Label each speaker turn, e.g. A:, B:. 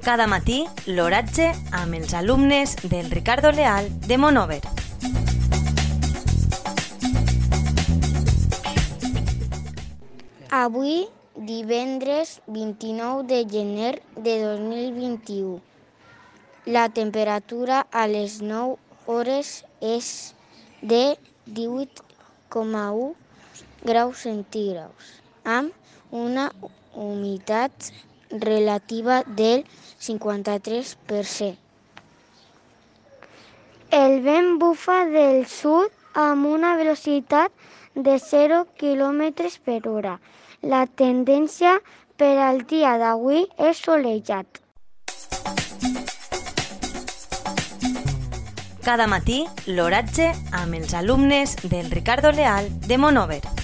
A: Cada matí, l'oratge amb els alumnes del Ricardo Leal de Monover.
B: Avui, divendres 29 de gener de 2021, la temperatura a les 9 hores és de 18,1 graus centígrads, amb una humitat relativa del 53%.
C: El vent bufa del sud amb una velocitat de 0 km per hora. La tendència per al dia d'avui és solejat.
A: Cada matí, l'oratge amb els alumnes del Ricardo Leal de Monover.